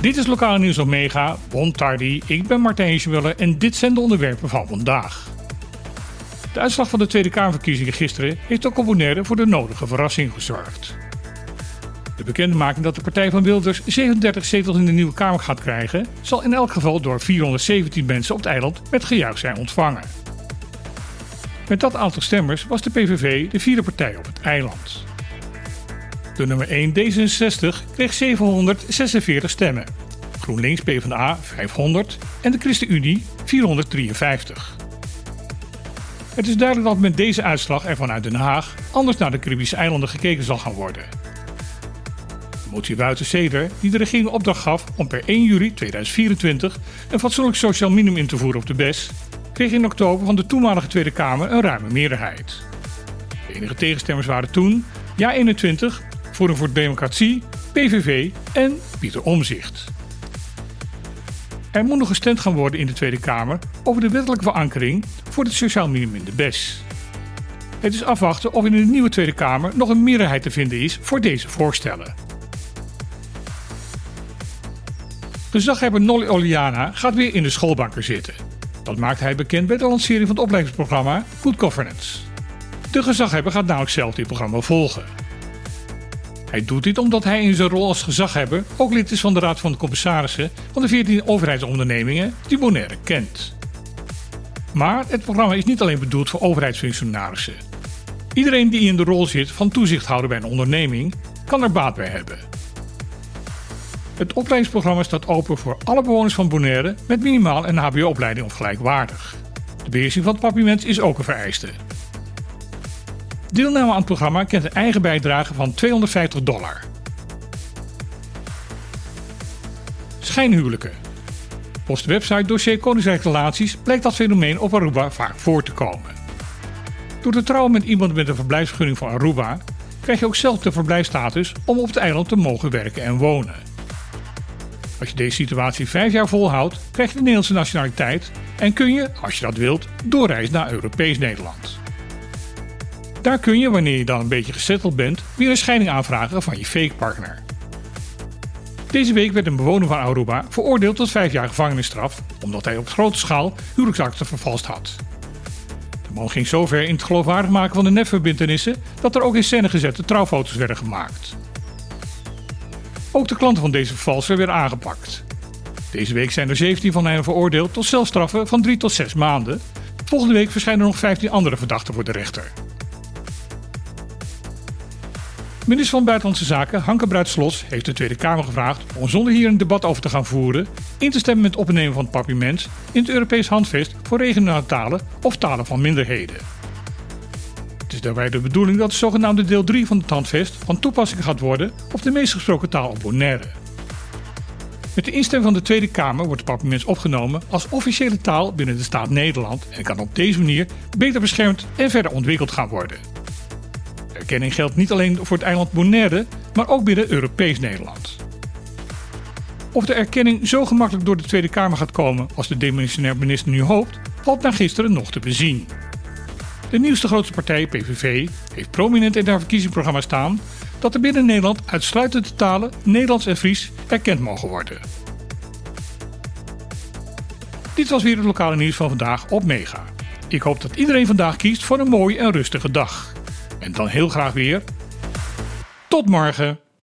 Dit is Lokale Nieuws op Mega, Bon ik ben Martijn Schmuller en dit zijn de onderwerpen van vandaag. De uitslag van de Tweede Kamerverkiezingen gisteren heeft ook op voor de nodige verrassing gezorgd. De bekendmaking dat de partij van Wilders 37 zetels in de nieuwe Kamer gaat krijgen, zal in elk geval door 417 mensen op het eiland met gejuich zijn ontvangen. Met dat aantal stemmers was de PVV de vierde partij op het eiland. De nummer 1 D66 kreeg 746 stemmen, GroenLinks PvdA 500 en de ChristenUnie 453. Het is duidelijk dat met deze uitslag er vanuit Den Haag anders naar de Caribische eilanden gekeken zal gaan worden. De motie Ceder, die de regering opdracht gaf om per 1 juli 2024 een fatsoenlijk sociaal minimum in te voeren op de BES, kreeg in oktober van de toenmalige Tweede Kamer een ruime meerderheid. De enige tegenstemmers waren toen Ja 21, Forum voor Democratie, PVV en Pieter Omzicht. Er moet nog gestemd gaan worden in de Tweede Kamer over de wettelijke verankering voor het sociaal minimum in de BES. Het is afwachten of in de nieuwe Tweede Kamer nog een meerderheid te vinden is voor deze voorstellen. Gezaghebber Nolly Oliana gaat weer in de schoolbanken zitten. Dat maakt hij bekend bij de lancering van het opleidingsprogramma Good Governance. De gezaghebber gaat namelijk zelf dit programma volgen. Hij doet dit omdat hij in zijn rol als gezaghebber ook lid is van de Raad van de Commissarissen van de 14 overheidsondernemingen die Bonaire kent. Maar het programma is niet alleen bedoeld voor overheidsfunctionarissen. Iedereen die in de rol zit van toezichthouder bij een onderneming kan er baat bij hebben. Het opleidingsprogramma staat open voor alle bewoners van Bonaire met minimaal een HBO-opleiding of gelijkwaardig. De beheersing van het papiermens is ook een vereiste. Deelname aan het programma kent een eigen bijdrage van 250 dollar. Schijnhuwelijken. Volgens de website Dossier Koninkrijk Relaties blijkt dat fenomeen op Aruba vaak voor te komen. Door te trouwen met iemand met een verblijfsvergunning van Aruba krijg je ook zelf de verblijfstatus om op het eiland te mogen werken en wonen. Als je deze situatie vijf jaar volhoudt, krijg je de Nederlandse nationaliteit en kun je, als je dat wilt, doorreizen naar Europees Nederland. Daar kun je, wanneer je dan een beetje gesetteld bent, weer een scheiding aanvragen van je fake partner. Deze week werd een bewoner van Aruba veroordeeld tot vijf jaar gevangenisstraf omdat hij op grote schaal huwelijksakten vervalst had. De man ging zover in het geloofwaardig maken van de nepverbintenissen dat er ook in scène gezette trouwfoto's werden gemaakt. Ook de klanten van deze vervalser werden aangepakt. Deze week zijn er 17 van hen veroordeeld tot celstraffen van 3 tot 6 maanden. Volgende week verschijnen nog 15 andere verdachten voor de rechter. Minister van Buitenlandse Zaken Hanke Bruitslos heeft de Tweede Kamer gevraagd om zonder hier een debat over te gaan voeren in te stemmen met het opnemen van het papiermens in het Europees Handvest voor regionale talen of talen van minderheden. Het is daarbij de bedoeling dat de zogenaamde deel 3 van het handvest van toepassing gaat worden op de meest gesproken taal op Bonaire. Met de instemming van de Tweede Kamer wordt het papiermens opgenomen als officiële taal binnen de staat Nederland en kan op deze manier beter beschermd en verder ontwikkeld gaan worden erkenning geldt niet alleen voor het eiland Bonaire, maar ook binnen Europees Nederland. Of de erkenning zo gemakkelijk door de Tweede Kamer gaat komen als de demissionair minister nu hoopt, valt na gisteren nog te bezien. De nieuwste grootste partij, PVV, heeft prominent in haar verkiezingsprogramma staan dat er binnen Nederland uitsluitend de talen Nederlands en Fries erkend mogen worden. Dit was weer het lokale nieuws van vandaag op Mega. Ik hoop dat iedereen vandaag kiest voor een mooie en rustige dag. En dan heel graag weer. Tot morgen.